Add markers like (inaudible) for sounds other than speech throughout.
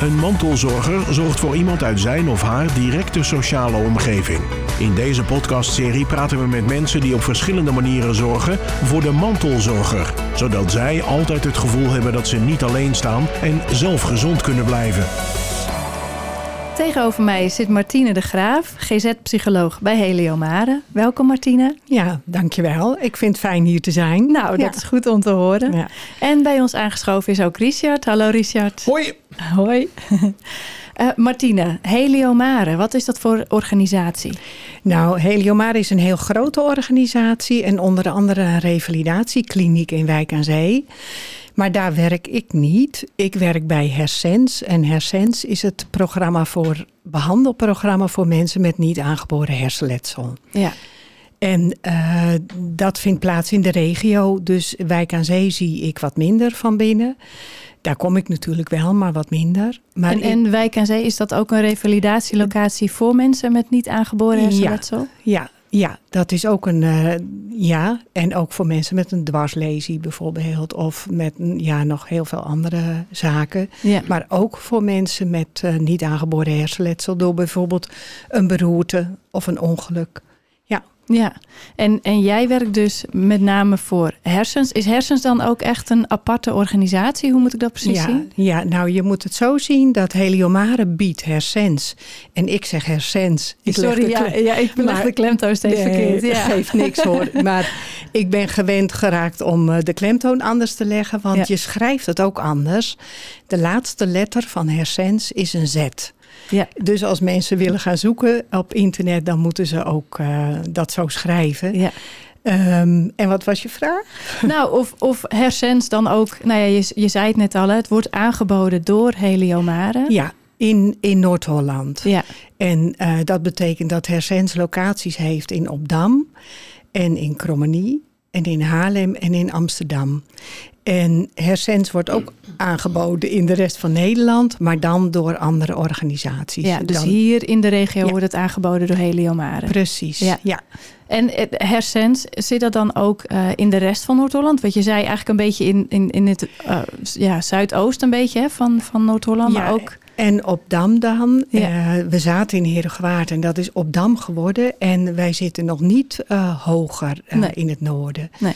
Een mantelzorger zorgt voor iemand uit zijn of haar directe sociale omgeving. In deze podcastserie praten we met mensen die op verschillende manieren zorgen voor de mantelzorger, zodat zij altijd het gevoel hebben dat ze niet alleen staan en zelf gezond kunnen blijven. Tegenover mij zit Martine de Graaf, GZ-psycholoog bij Heliomare. Welkom Martine. Ja, dankjewel. Ik vind het fijn hier te zijn. Nou, dat is goed om te horen. Ja. En bij ons aangeschoven is ook Richard. Hallo Richard. Hoi. Hoi. Uh, (laughs) Martine, Heliomare, wat is dat voor organisatie? Nou, Heliomare is een heel grote organisatie en onder andere een revalidatiekliniek in Wijk aan Zee. Maar daar werk ik niet. Ik werk bij Hersens. En Hersens is het programma voor, behandelprogramma voor mensen met niet aangeboren hersenletsel. Ja. En uh, dat vindt plaats in de regio. Dus Wijk aan Zee zie ik wat minder van binnen. Daar kom ik natuurlijk wel, maar wat minder. Maar en, en Wijk aan Zee, is dat ook een revalidatielocatie voor mensen met niet aangeboren hersenletsel? Ja, ja, ja, dat is ook een uh, ja. En ook voor mensen met een dwarslesie bijvoorbeeld. Of met ja, nog heel veel andere zaken. Ja. Maar ook voor mensen met uh, niet aangeboren hersenletsel. Door bijvoorbeeld een beroerte of een ongeluk. Ja. En, en jij werkt dus met name voor hersens. Is hersens dan ook echt een aparte organisatie? Hoe moet ik dat precies ja, zien? Ja, nou je moet het zo zien dat Heliomare biedt hersens. En ik zeg hersens. Ik Sorry, ja, ja, ik leg de klemtoon steeds nee, verkeerd. Ja. geeft niks hoor. (laughs) maar ik ben gewend geraakt om de klemtoon anders te leggen. Want Ja. je schrijft het ook anders. De laatste letter van hersens is een Z. Ja. Dus als mensen willen gaan zoeken op internet, dan moeten ze ook uh, dat zo schrijven. Ja. Um, en wat was je vraag? (laughs) Nou, of, of hersens dan ook, nou ja, je, je zei het net al, het wordt aangeboden door Heliomare. Ja, in, in Noord-Holland. Ja. En uh, dat betekent dat Hersens locaties heeft in Opdam en in Krommenie en in Haarlem en in Amsterdam. En Hersens wordt ook aangeboden in de rest van Nederland, maar dan door andere organisaties. Ja, dus dan, hier in de regio ja. wordt het aangeboden door Heliomare. Precies, ja. ja. En Hersens, zit dat dan ook uh, in de rest van Noord-Holland? Want je zei eigenlijk een beetje in, in, in het uh, ja, zuidoost een beetje hè, van, van Noord-Holland, ja, maar ook... En op Dam dan. Ja. Uh, we zaten in Herengewaard en dat is op Dam geworden. En wij zitten nog niet hoger nee. in het noorden. Nee.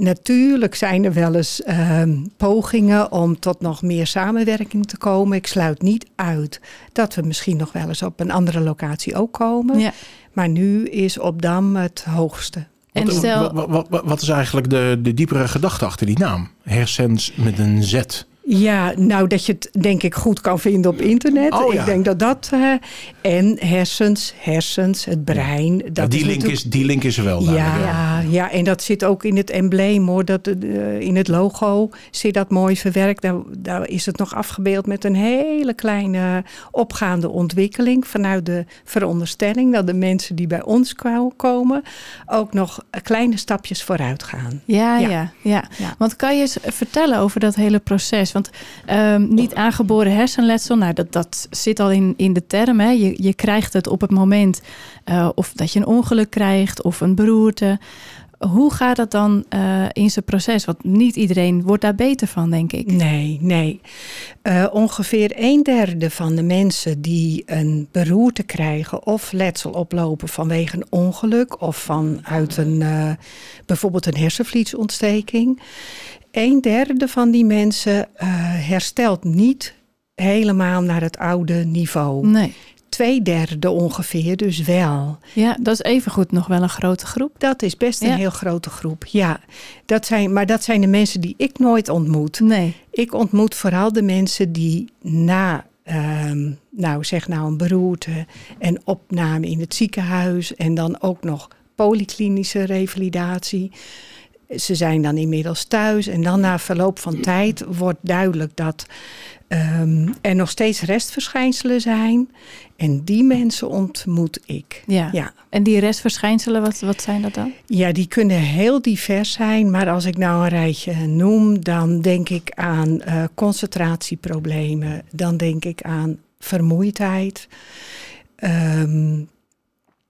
Natuurlijk zijn er wel eens ehm, pogingen om tot nog meer samenwerking te komen. Ik sluit niet uit dat we misschien nog wel eens op een andere locatie ook komen. Ja. Maar nu is op Dam het hoogste. En wat, stel... wat, wat, wat, is eigenlijk de, de diepere gedachte achter die naam? Hersens met een Z. Ja, nou dat je het denk ik goed kan vinden op internet. Oh, ja. Ik denk dat dat... Uh, en hersens, hersens, het brein. Dat ja, die, is link is, die link is er wel. Ja, ja, ja, en dat zit ook in het embleem hoor. Dat, uh, in het logo zit dat mooi verwerkt. Daar, daar is het nog afgebeeld met een hele kleine opgaande ontwikkeling. Vanuit de veronderstelling dat de mensen die bij ons komen... ook nog kleine stapjes vooruit gaan. Ja, ja, ja. ja. ja. Want kan je eens vertellen over dat hele proces... Want um, niet aangeboren hersenletsel, nou, dat, dat zit al in, in de term. Hè. Je, je krijgt het op het moment uh, of dat je een ongeluk krijgt of een beroerte. Hoe gaat dat dan uh, in zijn proces? Want niet iedereen wordt daar beter van, denk ik. Nee, nee. Uh, ongeveer een derde van de mensen die een beroerte krijgen of letsel oplopen vanwege een ongeluk of vanuit een, bijvoorbeeld een hersenvliesontsteking. Een derde van die mensen uh, herstelt niet helemaal naar het oude niveau. Nee. Twee derde ongeveer, dus wel. Ja, dat is evengoed nog wel een grote groep. Dat is best een ja. heel grote groep, ja. Dat zijn, maar dat zijn de mensen die ik nooit ontmoet. Nee. Ik ontmoet vooral de mensen die na, um, nou zeg nou een beroerte en opname in het ziekenhuis... en dan ook nog polyklinische revalidatie ze zijn dan inmiddels thuis en dan na verloop van tijd wordt duidelijk dat um, er nog steeds restverschijnselen zijn. En die mensen ontmoet ik. Ja. ja. En die restverschijnselen, wat, wat zijn dat dan? Ja, die kunnen heel divers zijn. Maar als ik nou een rijtje noem, dan denk ik aan uh, concentratieproblemen. Dan denk ik aan vermoeidheid. Um,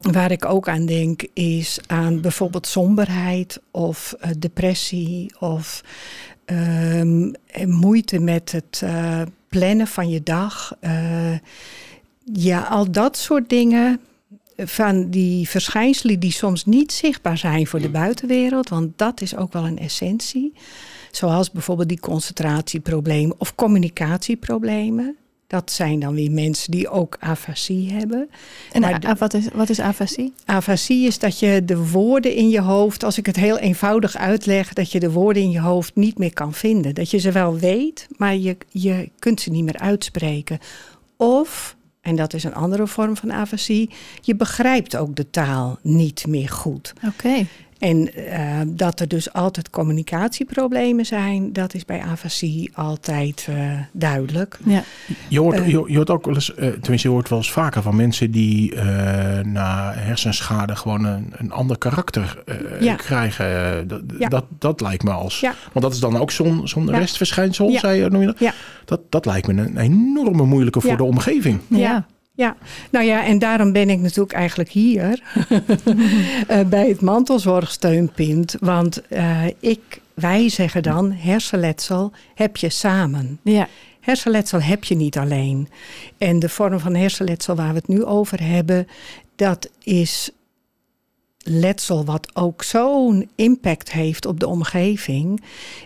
Waar ik ook aan denk is aan bijvoorbeeld somberheid of uh, depressie of um, moeite met het uh, plannen van je dag. Uh, ja, al dat soort dingen. Van die verschijnselen die soms niet zichtbaar zijn voor de buitenwereld. Want dat is ook wel een essentie. Zoals bijvoorbeeld die concentratieproblemen of communicatieproblemen. Dat zijn dan weer mensen die ook afasie hebben. En maar wat, is, wat is afasie? Afasie is dat je de woorden in je hoofd, als ik het heel eenvoudig uitleg, dat je de woorden in je hoofd niet meer kan vinden. Dat je ze wel weet, maar je, je kunt ze niet meer uitspreken. Of, en dat is een andere vorm van afasie, je begrijpt ook de taal niet meer goed. Oké. En uh, dat er dus altijd communicatieproblemen zijn, dat is bij afasie altijd uh, duidelijk. Ja. Je, hoort, uh, je, je, hoort ook wel eens, tenminste je hoort wel eens vaker van mensen die na hersenschade gewoon een, een ander karakter ja. krijgen. Dat, ja. dat, dat lijkt me als, ja. want dat is dan ook zo'n zo'n restverschijnsel, zei je, noem je dat? Ja. dat? Dat lijkt me een enorme moeilijke voor de omgeving. ja. Ja, nou ja, en daarom ben ik natuurlijk eigenlijk hier uh, (laughs) bij het mantelzorgsteunpunt. Want uh, ik, wij zeggen dan, hersenletsel heb je samen. Ja. Hersenletsel heb je niet alleen. En de vorm van hersenletsel waar we het nu over hebben, dat is letsel wat ook zo'n impact heeft op de omgeving.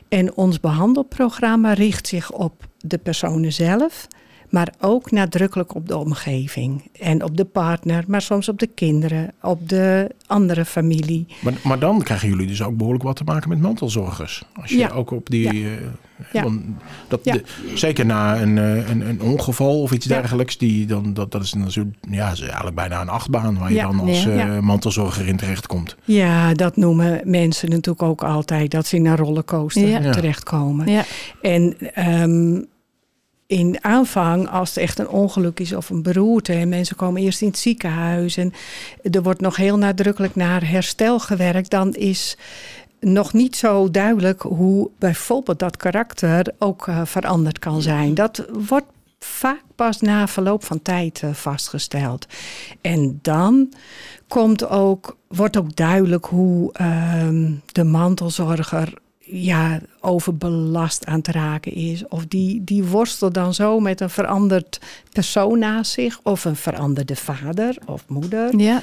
En ons behandelprogramma richt zich op de personen zelf maar ook nadrukkelijk op de omgeving en op de partner, maar soms op de kinderen, op de andere familie. Maar, maar dan krijgen jullie dus ook behoorlijk wat te maken met mantelzorgers. Als je ook op die. Ja. Ja. dat de, zeker na een, eh, een, een, ongeval of iets dergelijks, die dan, dat, dat is natuurlijk ja, is eigenlijk bijna een achtbaan waar je dan als uh, mantelzorger in terechtkomt. Ja, dat noemen mensen natuurlijk ook altijd, dat ze in een rollercoaster terechtkomen. Ja. En um, in aanvang, als het echt een ongeluk is of een beroerte en mensen komen eerst in het ziekenhuis en er wordt nog heel nadrukkelijk naar herstel gewerkt, dan is nog niet zo duidelijk hoe bijvoorbeeld dat karakter ook uh, veranderd kan zijn. Dat wordt vaak pas na verloop van tijd uh, vastgesteld. En dan komt ook, wordt ook duidelijk hoe uh, de mantelzorger ja, overbelast aan te raken is. Of die, die worstelt dan zo met een veranderd persoon naast zich. Of een veranderde vader of moeder. Ja.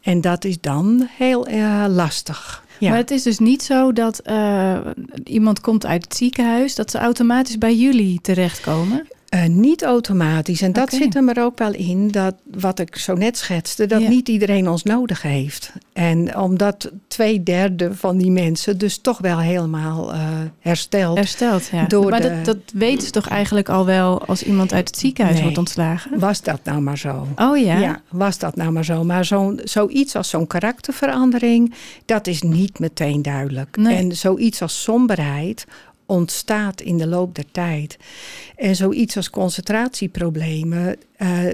En dat is dan heel uh, lastig. Ja. Maar het is dus niet zo dat uh, iemand komt uit het ziekenhuis... dat ze automatisch bij jullie terechtkomen? Uh, niet automatisch. En dat zit er ook wel in, dat wat ik zo net schetste, dat niet iedereen ons nodig heeft. En omdat twee derde van die mensen dus toch wel helemaal uh, herstelt. Hersteld, ja. Door maar dat, dat weten ze toch eigenlijk al wel als iemand uit het ziekenhuis nee, wordt ontslagen? Was dat nou maar zo? Oh ja? Ja, was dat nou maar zo. Maar zo'n zoiets als zo'n karakterverandering, dat is niet meteen duidelijk. Nee. En zoiets als somberheid ontstaat in de loop der tijd. En zoiets als concentratieproblemen, uh,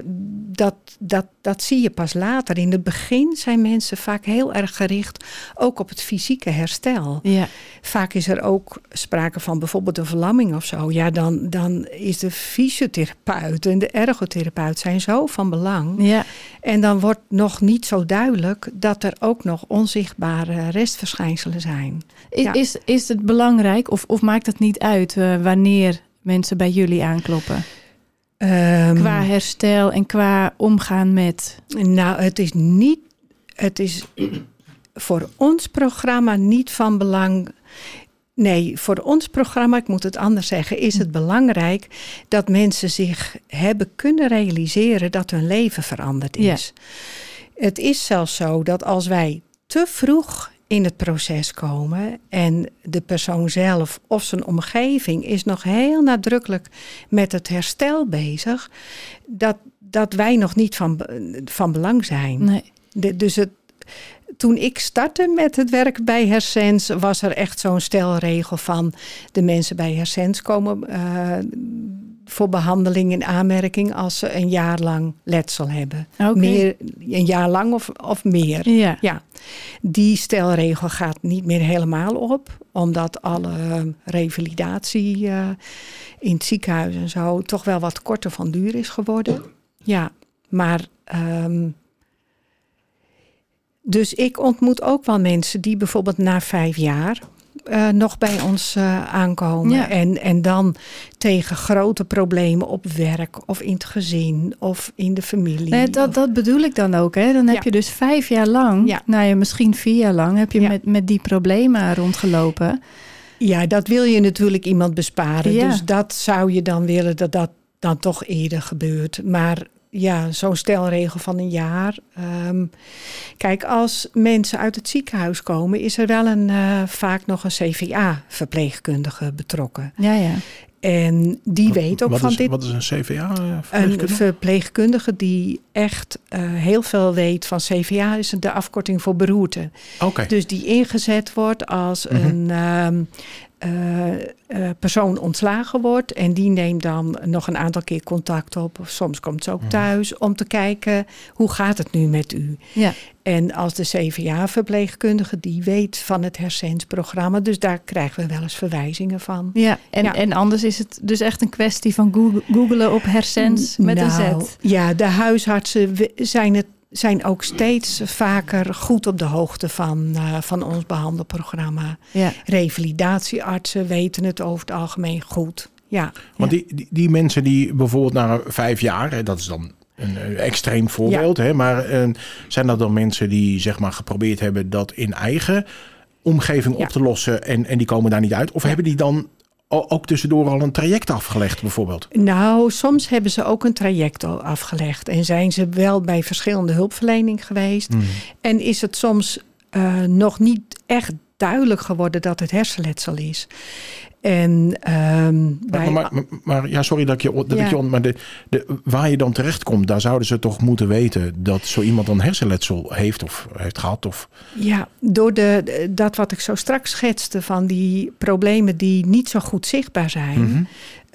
dat, dat, dat zie je pas later. In het begin zijn mensen vaak heel erg gericht ook op het fysieke herstel. Ja. Vaak is er ook sprake van bijvoorbeeld een verlamming of zo. Ja, dan, dan is de fysiotherapeut en de ergotherapeut zijn zo van belang. Ja. En dan wordt nog niet zo duidelijk dat er ook nog onzichtbare restverschijnselen zijn. Is, ja. is, is het belangrijk of, of maakt het niet uit uh, wanneer mensen bij jullie aankloppen? Um, qua herstel en qua omgaan met. Nou, het is niet. Het is voor ons programma niet van belang. Nee, voor ons programma, ik moet het anders zeggen, is het belangrijk dat mensen zich hebben kunnen realiseren dat hun leven veranderd is. Ja. Het is zelfs zo dat als wij te vroeg in het proces komen. En de persoon zelf of zijn omgeving is nog heel nadrukkelijk met het herstel bezig. Dat, dat wij nog niet van, van belang zijn. Nee. De, dus het, toen ik startte met het werk bij Hersens, was er echt zo'n stelregel van de mensen bij Hersens komen. Uh, voor behandeling in aanmerking als ze een jaar lang letsel hebben. Meer, een jaar lang of, of meer. Ja. ja. Die stelregel gaat niet meer helemaal op, omdat alle revalidatie uh, in het ziekenhuis en zo toch wel wat korter van duur is geworden. Ja, maar. Um, dus ik ontmoet ook wel mensen die bijvoorbeeld na vijf jaar eh, nog bij ons eh, aankomen. En, en dan tegen grote problemen op werk of in het gezin of in de familie. Nee, dat, dat bedoel ik dan ook. Hè? Dan heb je dus vijf jaar lang, ja. nou ja, misschien vier jaar lang, heb je met, met die problemen rondgelopen. Ja, dat wil je natuurlijk iemand besparen. Dus dat zou je dan willen dat dat dan toch eerder gebeurt. Maar ja, zo'n stelregel van een jaar. Ehm, kijk, als mensen uit het ziekenhuis komen, is er wel een, uh, vaak nog een CVA-verpleegkundige betrokken. Ja, ja. En die weet ook van dit. Wat is een CVA? Een verpleegkundige die echt uh, heel veel weet van CVA is de afkorting voor beroerte. Oké. Dus die ingezet wordt als mm -hmm. een, um, uh, persoon ontslagen wordt. En die neemt dan nog een aantal keer contact op. Of soms komt ze ook mhm. thuis om te kijken hoe gaat het nu met u. Ja. En als de CVA-verpleegkundige die weet van het hersensprogramma. Dus daar krijgen we wel eens verwijzingen van. Ja, en, ja. en anders is het dus echt een kwestie van googelen op hersens met nou, een Z. Ja, de huisartsen zijn het zijn ook steeds vaker goed op de hoogte van, uh, van ons behandelprogramma. Ja. Revalidatieartsen weten het over het algemeen goed. Ja. Want Die, die, die, mensen die bijvoorbeeld na vijf jaar, dat is dan een, extreem voorbeeld, ja. hè, maar uh, zijn dat dan mensen die zeg maar geprobeerd hebben dat in eigen omgeving op te lossen en, en die komen daar niet uit? Of hebben die dan ook tussendoor al een traject afgelegd, bijvoorbeeld? Nou, soms hebben ze ook een traject al afgelegd. En zijn ze wel bij verschillende hulpverlening geweest. Hmm. En is het soms uh, nog niet echt duidelijk geworden dat het hersenletsel is. En, um, maar, maar, maar, maar, ja, sorry dat ik je, dat ja. ik je maar de, de, waar je dan terechtkomt, daar zouden ze toch moeten weten dat zo iemand dan hersenletsel heeft of heeft gehad? Of... Ja, door de, dat wat ik zo straks schetste van die problemen die niet zo goed zichtbaar zijn, mm -hmm.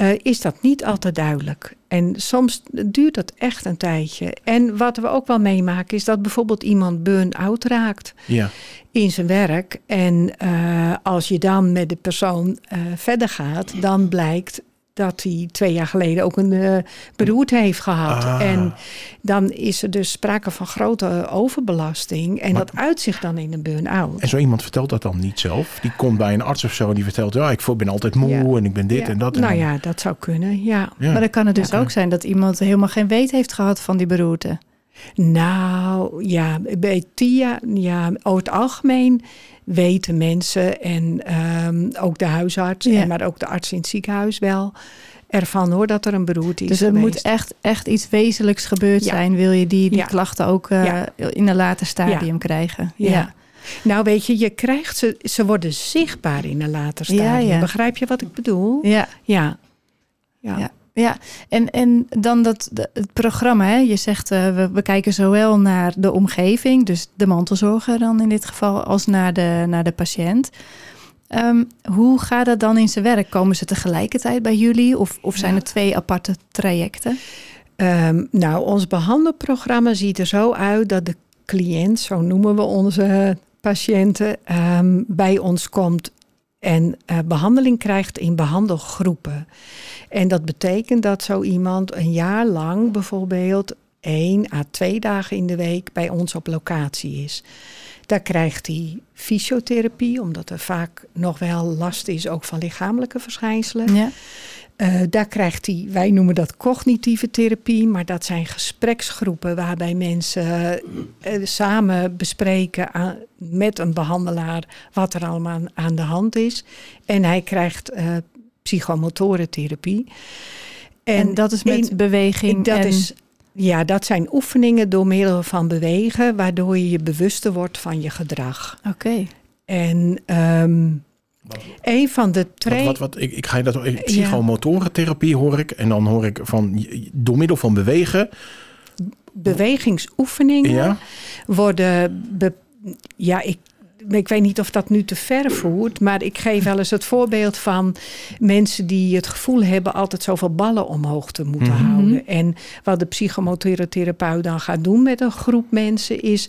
Uh, is dat niet altijd duidelijk. En soms duurt dat echt een tijdje. En wat we ook wel meemaken is dat bijvoorbeeld iemand burn-out raakt. Ja in zijn werk. En uh, als je dan met de persoon uh, verder gaat, dan blijkt dat hij twee jaar geleden ook een uh, beroerte heeft gehad. Ah. En dan is er dus sprake van grote overbelasting. En Maar- dat uitzicht dan in een burn-out. En zo iemand vertelt dat dan niet zelf. Die komt bij een arts of zo en die vertelt... ja, ik voel- ben altijd moe Ja. en ik ben dit Ja. en dat. En Nou dan- ja, dat zou kunnen, ja. Ja. Maar dan kan het dus Ja. ook zijn dat iemand helemaal geen weet heeft gehad van die beroerte. Nou ja, bij TIA, ja, over het algemeen weten mensen en ehm, ook de huisarts, Ja. en maar ook de arts in het ziekenhuis wel ervan hoor dat er een beroerte is. Dus er geweest. moet echt, echt iets wezenlijks gebeurd Ja. zijn, wil je die, die Ja. klachten ook eh, in een later stadium krijgen. Ja. Nou weet je, je krijgt ze, ze worden zichtbaar in een later stadium. Ja, ja. Begrijp je wat ik bedoel? ja. Ja. Ja. Ja. Ja, en, en dan dat, het programma. Hè? Je zegt, eh, we, we kijken zowel naar de omgeving, dus de mantelzorger dan in dit geval, als naar de, naar de patiënt. Ehm, hoe gaat dat dan in zijn werk? Komen ze tegelijkertijd bij jullie of, of zijn Ja. er twee aparte trajecten? Ehm, nou, ons behandelprogramma ziet er zo uit dat de cliënt, zo noemen we onze patiënten, ehm, bij ons komt en eh, behandeling krijgt in behandelgroepen. En dat betekent dat zo iemand een jaar lang bijvoorbeeld één à twee dagen in de week bij ons op locatie is. Daar krijgt hij fysiotherapie, omdat er vaak nog wel last is ook van lichamelijke verschijnselen. Ja. Eh, daar krijgt hij, wij noemen dat cognitieve therapie, maar dat zijn gespreksgroepen waarbij mensen eh, samen bespreken aan- met een behandelaar wat er allemaal aan, aan de hand is. En hij krijgt eh psychomotorentherapie. En, dat is met in- beweging. dat en, is, ja, dat zijn oefeningen door middel van bewegen, waardoor je je bewuster wordt van je gedrag. Oké. En ehm, een van de twee. wat, wat, ik, ik ga je dat ik- psychomotorentherapie hoor ik. En dan hoor ik van door middel van bewegen. bewegingsoefeningen Ja, worden. be- ja, ik, ik weet niet of dat nu te ver voert, maar ik geef wel eens het voorbeeld van mensen die het gevoel hebben altijd zoveel ballen omhoog te moeten Mhm. houden. En wat de psychomotorentherapeut dan gaat doen met een groep mensen is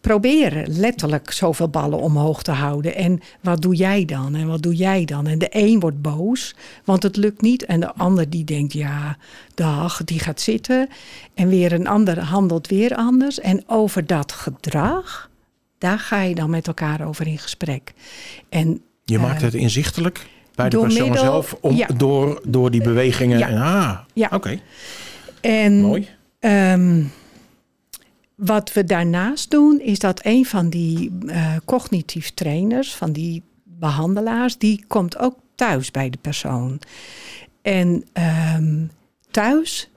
proberen letterlijk zoveel ballen omhoog te houden. En wat doe jij dan? En wat doe jij dan? En de een wordt boos, want het lukt niet. En de ander die denkt, ja, dag, die gaat zitten. En weer een ander handelt weer anders. En over dat gedrag, daar ga je dan met elkaar over in gesprek. En Je maakt het inzichtelijk bij de persoon zelf om, door, door die bewegingen. Ja. Ah, ja. oké. En Mooi. Ehm, wat we daarnaast doen, is dat een van die uh, cognitief trainers, van die behandelaars, die komt ook thuis bij de persoon. En ehm, thuis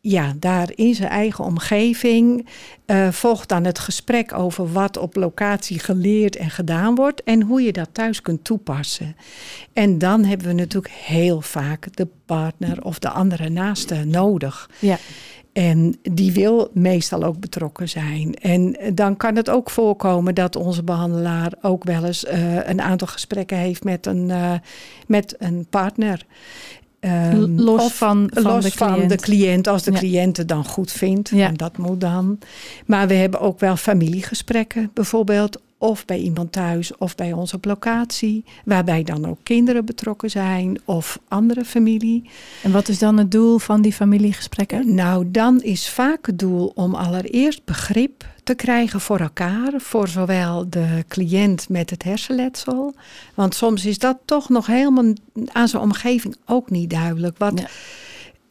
ja, daar in zijn eigen omgeving uh, volgt dan het gesprek over wat op locatie geleerd en gedaan wordt en hoe je dat thuis kunt toepassen. En dan hebben we natuurlijk heel vaak de partner of de andere naaste nodig. Ja. En die wil meestal ook betrokken zijn. En dan kan het ook voorkomen dat onze behandelaar ook wel eens uh, een aantal gesprekken heeft met een, uh, met een partner. Um, los van, van, los de, van cliënt. de cliënt, als de cliënt het dan goed vindt. Ja. En dat moet dan. Maar we hebben ook wel familiegesprekken bijvoorbeeld. Of bij iemand thuis of bij ons op locatie. Waarbij dan ook kinderen betrokken zijn of andere familie. En wat is dan het doel van die familiegesprekken? Nou, dan is vaak het doel om allereerst begrip te krijgen voor elkaar. Voor zowel de cliënt met het hersenletsel. Want soms is dat toch nog helemaal aan zijn omgeving ook niet duidelijk. Wat.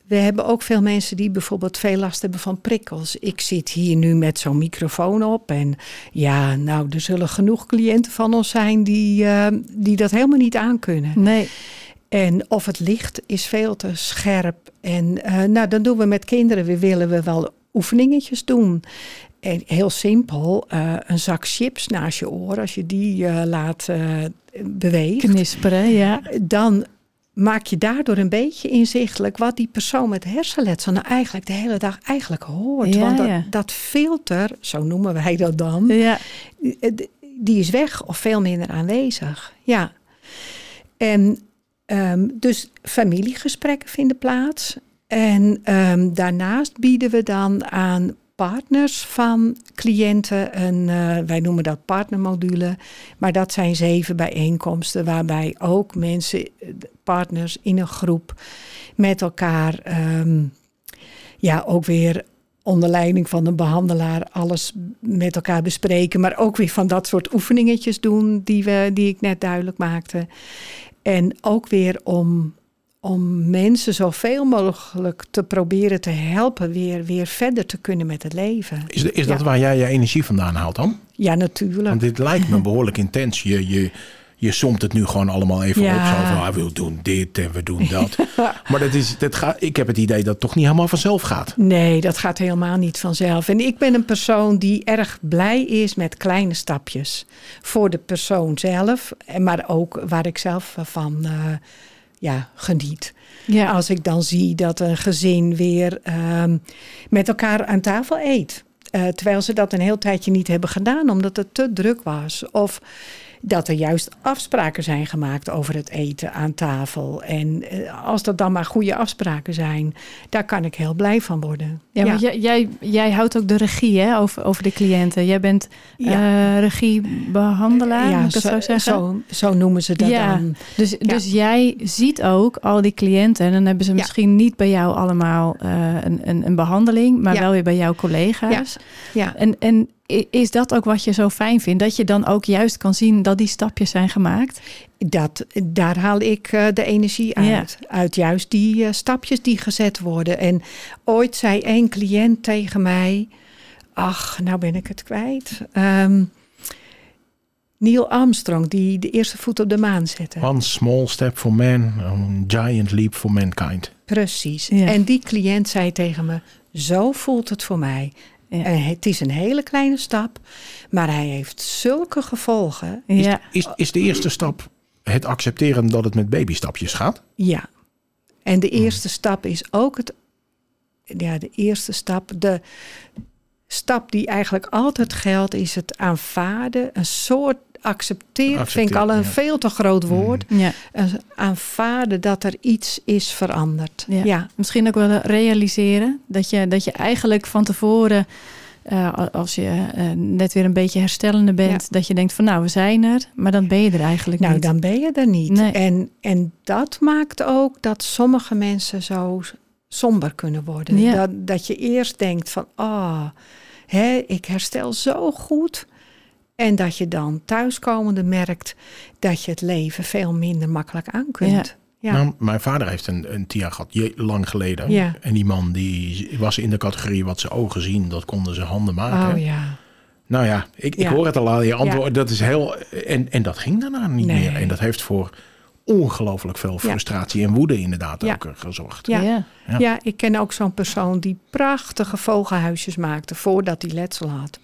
We hebben ook veel mensen die bijvoorbeeld veel last hebben van prikkels. Ik zit hier nu met zo'n microfoon op. En ja, nou, er zullen genoeg cliënten van ons zijn die, uh, die dat helemaal niet aankunnen. Nee. En of het licht is veel te scherp. En uh, nou, dan doen we met kinderen, we willen we wel oefeningetjes doen. En heel simpel, uh, een zak chips naast je oor, als je die uh, laat uh, bewegen. Knisperen, ja. Dan maak je daardoor een beetje inzichtelijk wat die persoon met hersenletsel nou eigenlijk de hele dag eigenlijk hoort. Ja, Want dat, ja. dat filter, zo noemen wij dat dan, Ja. die is weg of veel minder aanwezig. Ja. En um, dus familiegesprekken vinden plaats. En um, daarnaast bieden we dan aan partners van cliënten een, uh, wij noemen dat partnermodule, maar dat zijn zeven bijeenkomsten waarbij ook mensen, partners in een groep met elkaar, um, ja, ook weer onder leiding van een behandelaar alles met elkaar bespreken, maar ook weer van dat soort oefeningetjes doen die, we, die ik net duidelijk maakte. En ook weer om om mensen zoveel mogelijk te proberen te helpen weer, weer verder te kunnen met het leven. Is, is dat ja. waar jij je energie vandaan haalt dan? Ja, natuurlijk. Want dit lijkt me behoorlijk intens. Je, je, je somt het nu gewoon allemaal even ja. op. Zo van, ah, we doen dit en we doen dat. (laughs) maar dat is, dat gaat, ik heb het idee dat het toch niet helemaal vanzelf gaat. Nee, dat gaat helemaal niet vanzelf. En ik ben een persoon die erg blij is met kleine stapjes. Voor de persoon zelf, maar ook waar ik zelf van... Uh, ja, geniet. Ja. Als ik dan zie dat een gezin weer um, met elkaar aan tafel eet. Uh, terwijl ze dat een heel tijdje niet hebben gedaan, omdat het te druk was. Of dat er juist afspraken zijn gemaakt over het eten aan tafel. En uh, als dat dan maar goede afspraken zijn, daar kan ik heel blij van worden. Ja, ja. jij, jij, jij houdt ook de regie hè, over, over de cliënten. Jij bent ja. uh, regiebehandelaar, ja, moet ik dat zo, zo zeggen? Zo, zo noemen ze dat ja. dan. Dus, ja. dus jij ziet ook al die cliënten. En dan hebben ze misschien niet bij jou allemaal uh, een, een, een, behandeling, maar wel weer bij jouw collega's. Ja. En, en is dat ook wat je zo fijn vindt? Dat je dan ook juist kan zien dat die stapjes zijn gemaakt? Dat, daar haal ik uh, de energie uit. Ja. Uit juist die uh, stapjes die gezet worden. En ooit zei één cliënt tegen mij... Ach, nou ben ik het kwijt. Um, Neil Armstrong, die de eerste voet op de maan zette. One small step for man, a giant leap for mankind. Precies. Ja. En die cliënt zei tegen me... Zo voelt het voor mij. Ja. En het is een hele kleine stap, maar hij heeft zulke gevolgen. Ja. Is, is, is de eerste stap het accepteren dat het met babystapjes gaat? Ja. En de eerste hmm. stap is ook het. Ja, de eerste stap. De stap die eigenlijk altijd geldt, is het aanvaarden. Een soort accepteren, Accepteer, vind ik al een ja. veel te groot woord. Mm. Ja. Aanvaarden dat er iets is veranderd. Ja. ja. Misschien ook wel realiseren dat je, dat je eigenlijk van tevoren, uh, als je uh, net weer een beetje herstellende bent, ja. dat je denkt van nou, we zijn er, maar dan ben je er eigenlijk nou, niet. Nou, dan ben je er niet. Nee. En, en dat maakt ook dat sommige mensen zo somber kunnen worden. Ja. Dat, dat je eerst denkt van, ah, oh, ik herstel zo goed. En dat je dan thuiskomende merkt dat je het leven veel minder makkelijk aan kunt. Ja. Nou, mijn vader heeft een, een TIA gehad, lang geleden. Ja. En die man die was in de categorie wat ze ogen zien, dat konden ze handen maken. Oh ja. Nou ja, ik, ik hoor het al aan je antwoord. Dat is heel. En, en dat ging daarna niet meer. En dat heeft voor ongelooflijk veel frustratie en woede inderdaad ook gezorgd. Ja. Ja. ik ken ook zo'n persoon die prachtige vogelhuisjes maakte voordat hij letsel had.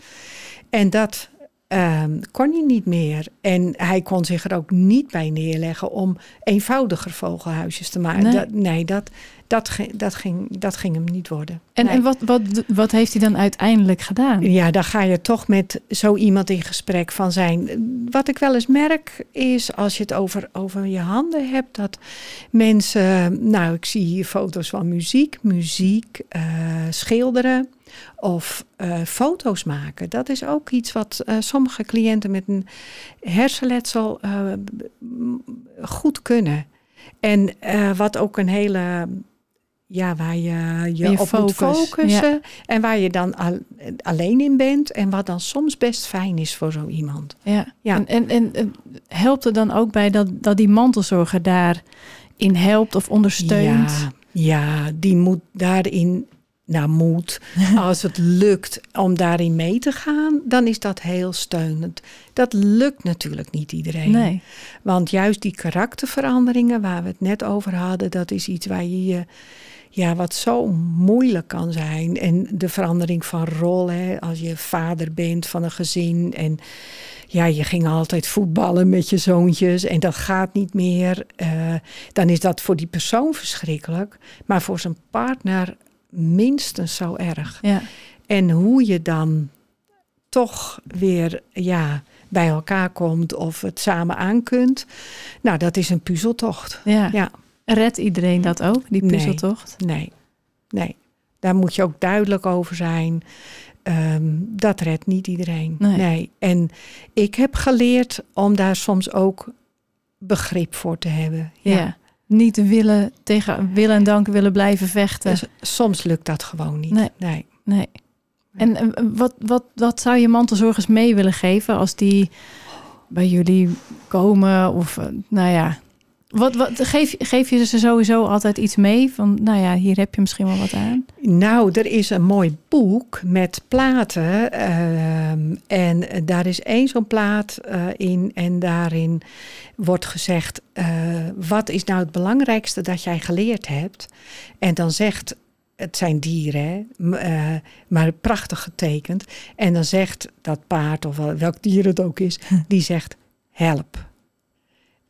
En dat um, kon hij niet meer. En hij kon zich er ook niet bij neerleggen om eenvoudiger vogelhuisjes te maken. Nee, dat, nee, dat, dat, dat, ging, dat ging hem niet worden. En, en wat, wat, wat heeft hij dan uiteindelijk gedaan? Ja, dan ga je toch met zo iemand in gesprek van zijn. Wat ik wel eens merk is als je het over, over je handen hebt, dat mensen. Nou, ik zie hier foto's van muziek, muziek, uh, schilderen of uh, foto's maken. Dat is ook iets wat uh, sommige cliënten met een hersenletsel uh, goed kunnen. En wat ook een hele ja, waar je je, op focus. moet focussen. En waar je dan al, alleen in bent. En wat dan soms best fijn is voor zo iemand. Ja, ja. En, en, en helpt er dan ook bij dat, dat die mantelzorger daarin helpt of ondersteunt? Ja, ja, die moet daarin nou, moet. (laughs) Als het lukt om daarin mee te gaan, dan is dat heel steunend. Dat lukt natuurlijk niet iedereen. Nee. Want juist die karakterveranderingen waar we het net over hadden, dat is iets waar je je. Ja, wat zo moeilijk kan zijn. En de verandering van rol, hè, als je vader bent van een gezin. En ja, je ging altijd voetballen met je zoontjes en dat gaat niet meer. Uh, dan is dat voor die persoon verschrikkelijk. Maar voor zijn partner minstens zo erg. Ja. En hoe je dan toch weer ja, bij elkaar komt of het samen aan kunt. Nou, dat is een puzzeltocht. Ja. ja. Redt iedereen dat ook, die puzzeltocht? Nee, nee. nee. Daar moet je ook duidelijk over zijn. Ehm, dat redt niet iedereen. Nee. nee. En ik heb geleerd om daar soms ook begrip voor te hebben. ja niet willen tegen willen en dank willen blijven vechten. Dus soms lukt dat gewoon niet. Nee. nee. nee. En wat, wat, wat zou je mantelzorgers mee willen geven als die bij jullie komen? Of eh, nou ja, wat, wat, geef, geef je ze sowieso altijd iets mee? Van, nou ja, hier heb je misschien wel wat aan. Nou, er is een mooi boek met platen. Ehm, en daar is één zo'n plaat uh, in. En daarin wordt gezegd: uh, wat is nou het belangrijkste dat jij geleerd hebt? En dan zegt. Het zijn dieren, uh, maar prachtig getekend. En dan zegt dat paard, of welk dier het ook is, die zegt help.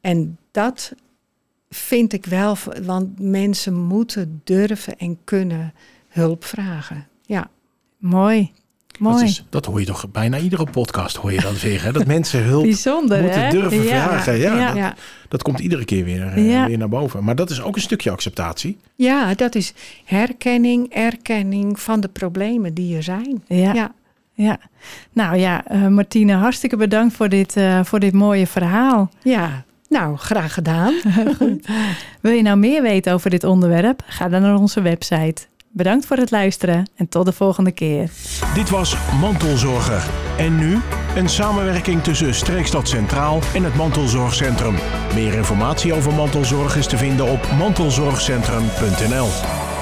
En dat vind ik wel, want mensen moeten durven en kunnen hulp vragen. Ja. Mooi. Mooi. Dat, is, dat hoor je toch bijna iedere podcast hoor je dat zeggen. Dat mensen hulp Bijzonder, moeten durven vragen. Ja, Dat, dat, komt iedere keer weer, eh, weer naar boven. Maar dat is ook een stukje acceptatie. Ja, dat is herkenning, erkenning van de problemen die er zijn. Ja. ja. Nou ja, uh, Martine, hartstikke bedankt voor dit, uh, voor dit mooie verhaal. Ja, nou, graag gedaan. (laughs) Wil je nou meer weten over dit onderwerp? Ga dan naar onze website. Bedankt voor het luisteren en tot de volgende keer. Dit was Mantelzorger. En nu een samenwerking tussen Streekstad Centraal en het Mantelzorgcentrum. Meer informatie over mantelzorg is te vinden op mantelzorgcentrum.nl.